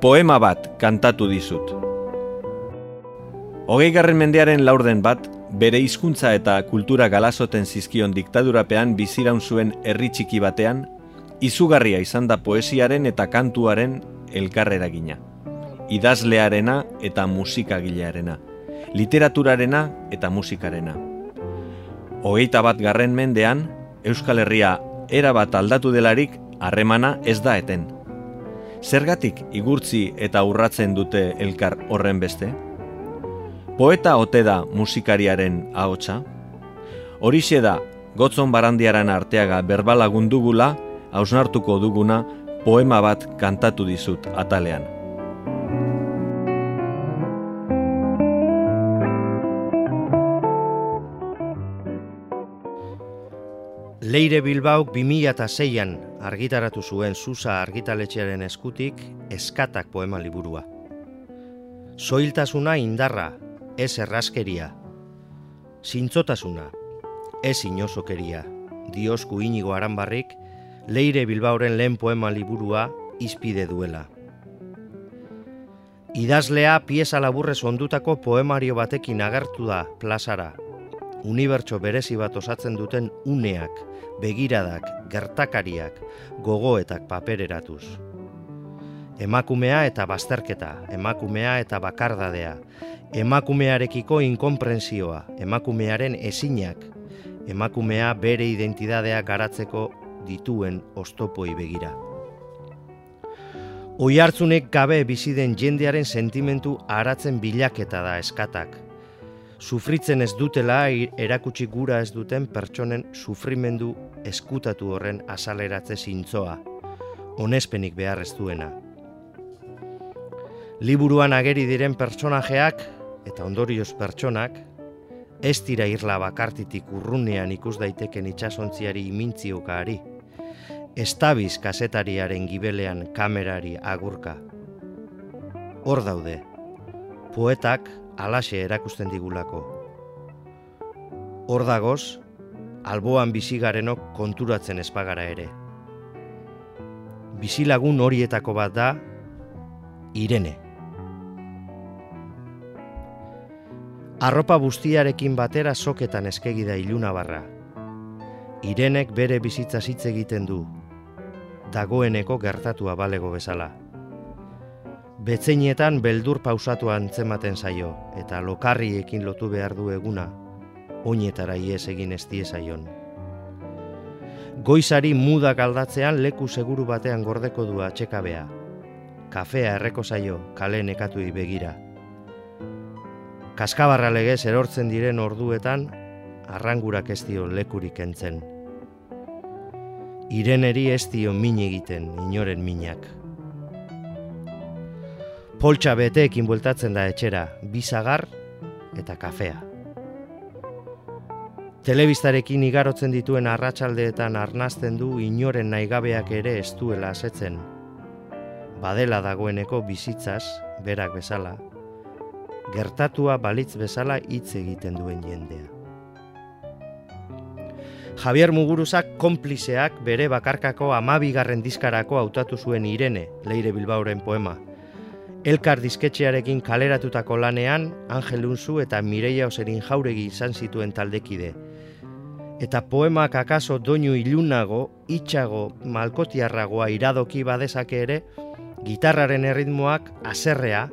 poema bat kantatu dizut. Hogei garren mendearen laurden bat, bere hizkuntza eta kultura galazoten zizkion diktadurapean biziraun zuen herri txiki batean, izugarria izan da poesiaren eta kantuaren elkarreragina. Idazlearena eta musikagilearena. Literaturarena eta musikarena. Hogeita bat garren mendean, Euskal Herria erabat aldatu delarik harremana ez da eten. Zergatik igurtzi eta urratzen dute elkar horren beste? Poeta ote da musikariaren ahotsa? Horixe da, gotzon barandiaran arteaga berbalagundugula, hausnartuko duguna poema bat kantatu dizut atalean. Leire Bilbauk 2006an argitaratu zuen Susa argitaletxearen eskutik eskatak poema liburua. Soiltasuna indarra, ez erraskeria. Zintzotasuna, ez inozokeria. Diosku inigo aranbarrik, Leire Bilbauren lehen poema liburua izpide duela. Idazlea pieza laburrez ondutako poemario batekin agertu da plazara. Unibertso berezi bat osatzen duten uneak, begiradak, gertakariak, gogoetak papereratuz. Emakumea eta bazterketa, emakumea eta bakardadea, emakumearekiko inkonprensioa, emakumearen esinak, emakumea bere identidadea garatzeko dituen ostopoi begira. Oi hartzunek gabe biziden jendearen sentimentu aratzen bilaketa da eskatak, sufritzen ez dutela erakutsi gura ez duten pertsonen sufrimendu eskutatu horren azaleratze zintzoa, onespenik behar ez duena. Liburuan ageri diren pertsonajeak eta ondorioz pertsonak, ez dira irla bakartitik urrunean ikus daiteken itxasontziari imintziokaari, estabiz kasetariaren gibelean kamerari agurka. Hor daude, poetak alaxe erakusten digulako. Hor dagoz, alboan bizigarenok konturatzen espagara ere. Bizilagun horietako bat da, Irene. Arropa bustiarekin batera soketan eskegi da iluna barra. Irenek bere bizitza hitz egiten du, dagoeneko gertatua balego bezala. Betzeinetan beldur pausatu antzematen zaio, eta lokarriekin lotu behar du eguna, oinetara ies egin ez zaion. Goizari mudak aldatzean leku seguru batean gordeko du atxekabea. Kafea erreko zaio, kale nekatuei begira. Kaskabarra legez erortzen diren orduetan, arrangurak ez dio lekurik entzen. Ireneri ez dio min egiten, inoren minak. Poltsa beteekin bueltatzen da etxera, bizagar eta kafea. Telebistarekin igarotzen dituen arratsaldeetan arnazten du inoren naigabeak ere ez duela asetzen. Badela dagoeneko bizitzaz, berak bezala, gertatua balitz bezala hitz egiten duen jendea. Javier Muguruzak konplizeak bere bakarkako amabigarren diskarako hautatu zuen Irene, Leire Bilbauren poema, Elkar disketxearekin kaleratutako lanean, Angel Unzu eta Mireia Oserin jauregi izan zituen taldekide. Eta poemak akaso doinu ilunago, itxago, malkotiarragoa iradoki badezake ere, gitarraren erritmoak aserrea,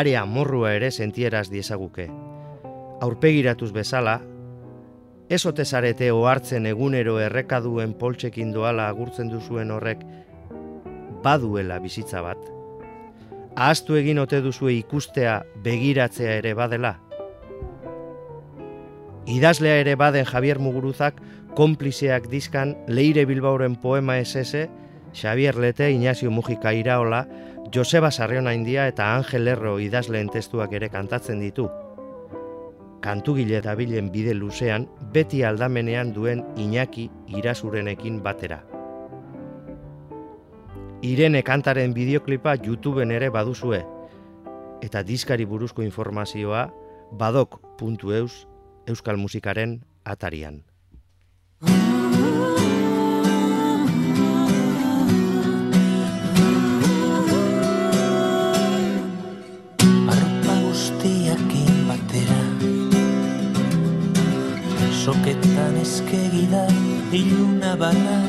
area morrua ere sentieraz diezaguke. Aurpegiratuz bezala, ez otezarete ohartzen egunero errekaduen poltsekin doala agurtzen duzuen horrek, baduela bizitza bat, ahaztu egin ote duzue ikustea begiratzea ere badela? Idazlea ere baden Javier Muguruzak konplizeak dizkan Leire Bilbauren poema esese, Xavier Lete, Ignacio Mujika Iraola, Joseba Sarriona India eta Angel Erro idazleen testuak ere kantatzen ditu. Kantugile eta bilen bide luzean, beti aldamenean duen Iñaki irasurenekin batera. Irene kantaren bideoklipa YouTubeen ere baduzue. Eta diskari buruzko informazioa badok.eus euskal musikaren atarian. Arropa guztiakin batera Soketan eskegida iluna bala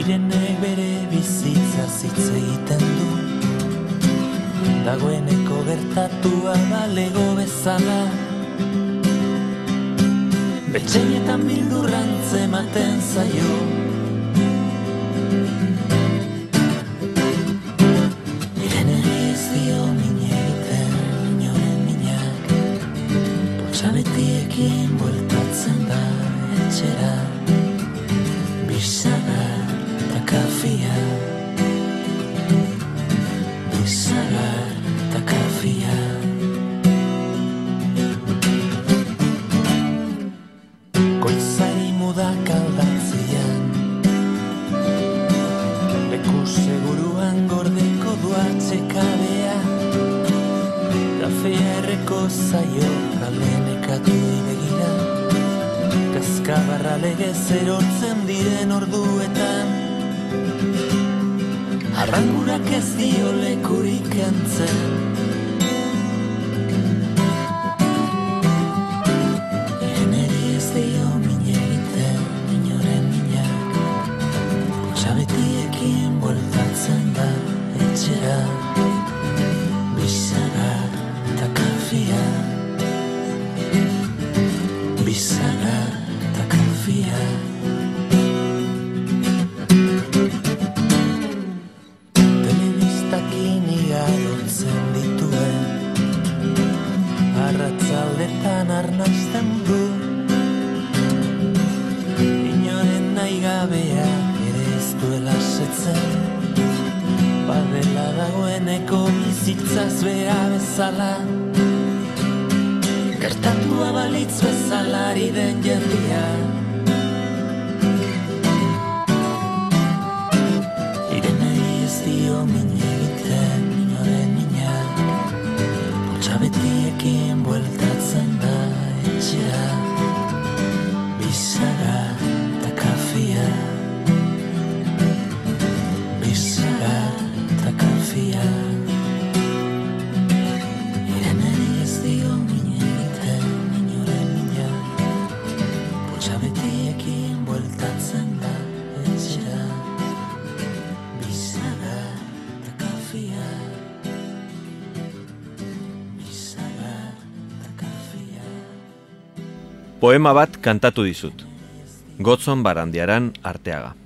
Irenek bere bizitza zitz egiten du. Dagoeneko gertatua balego bezala. Betxeietan bildurrantze maten zaio. zaio kale nekatu begira Kaskabarra legez erortzen diren orduetan. Arrangurak ez dio lekurik entzen. Eneri ez dio min egiten, minak. Sabeti horrela dagoeneko bizitzaz bea bezala. Gertatua balitz bezalari den jendian Sofía Irene ez dio minen iten minore mina Potsa betiekin bueltatzen da etxera Bizaga eta kafia Bizaga eta kafia Poema bat kantatu dizut. Gotzon barandiaran arteaga.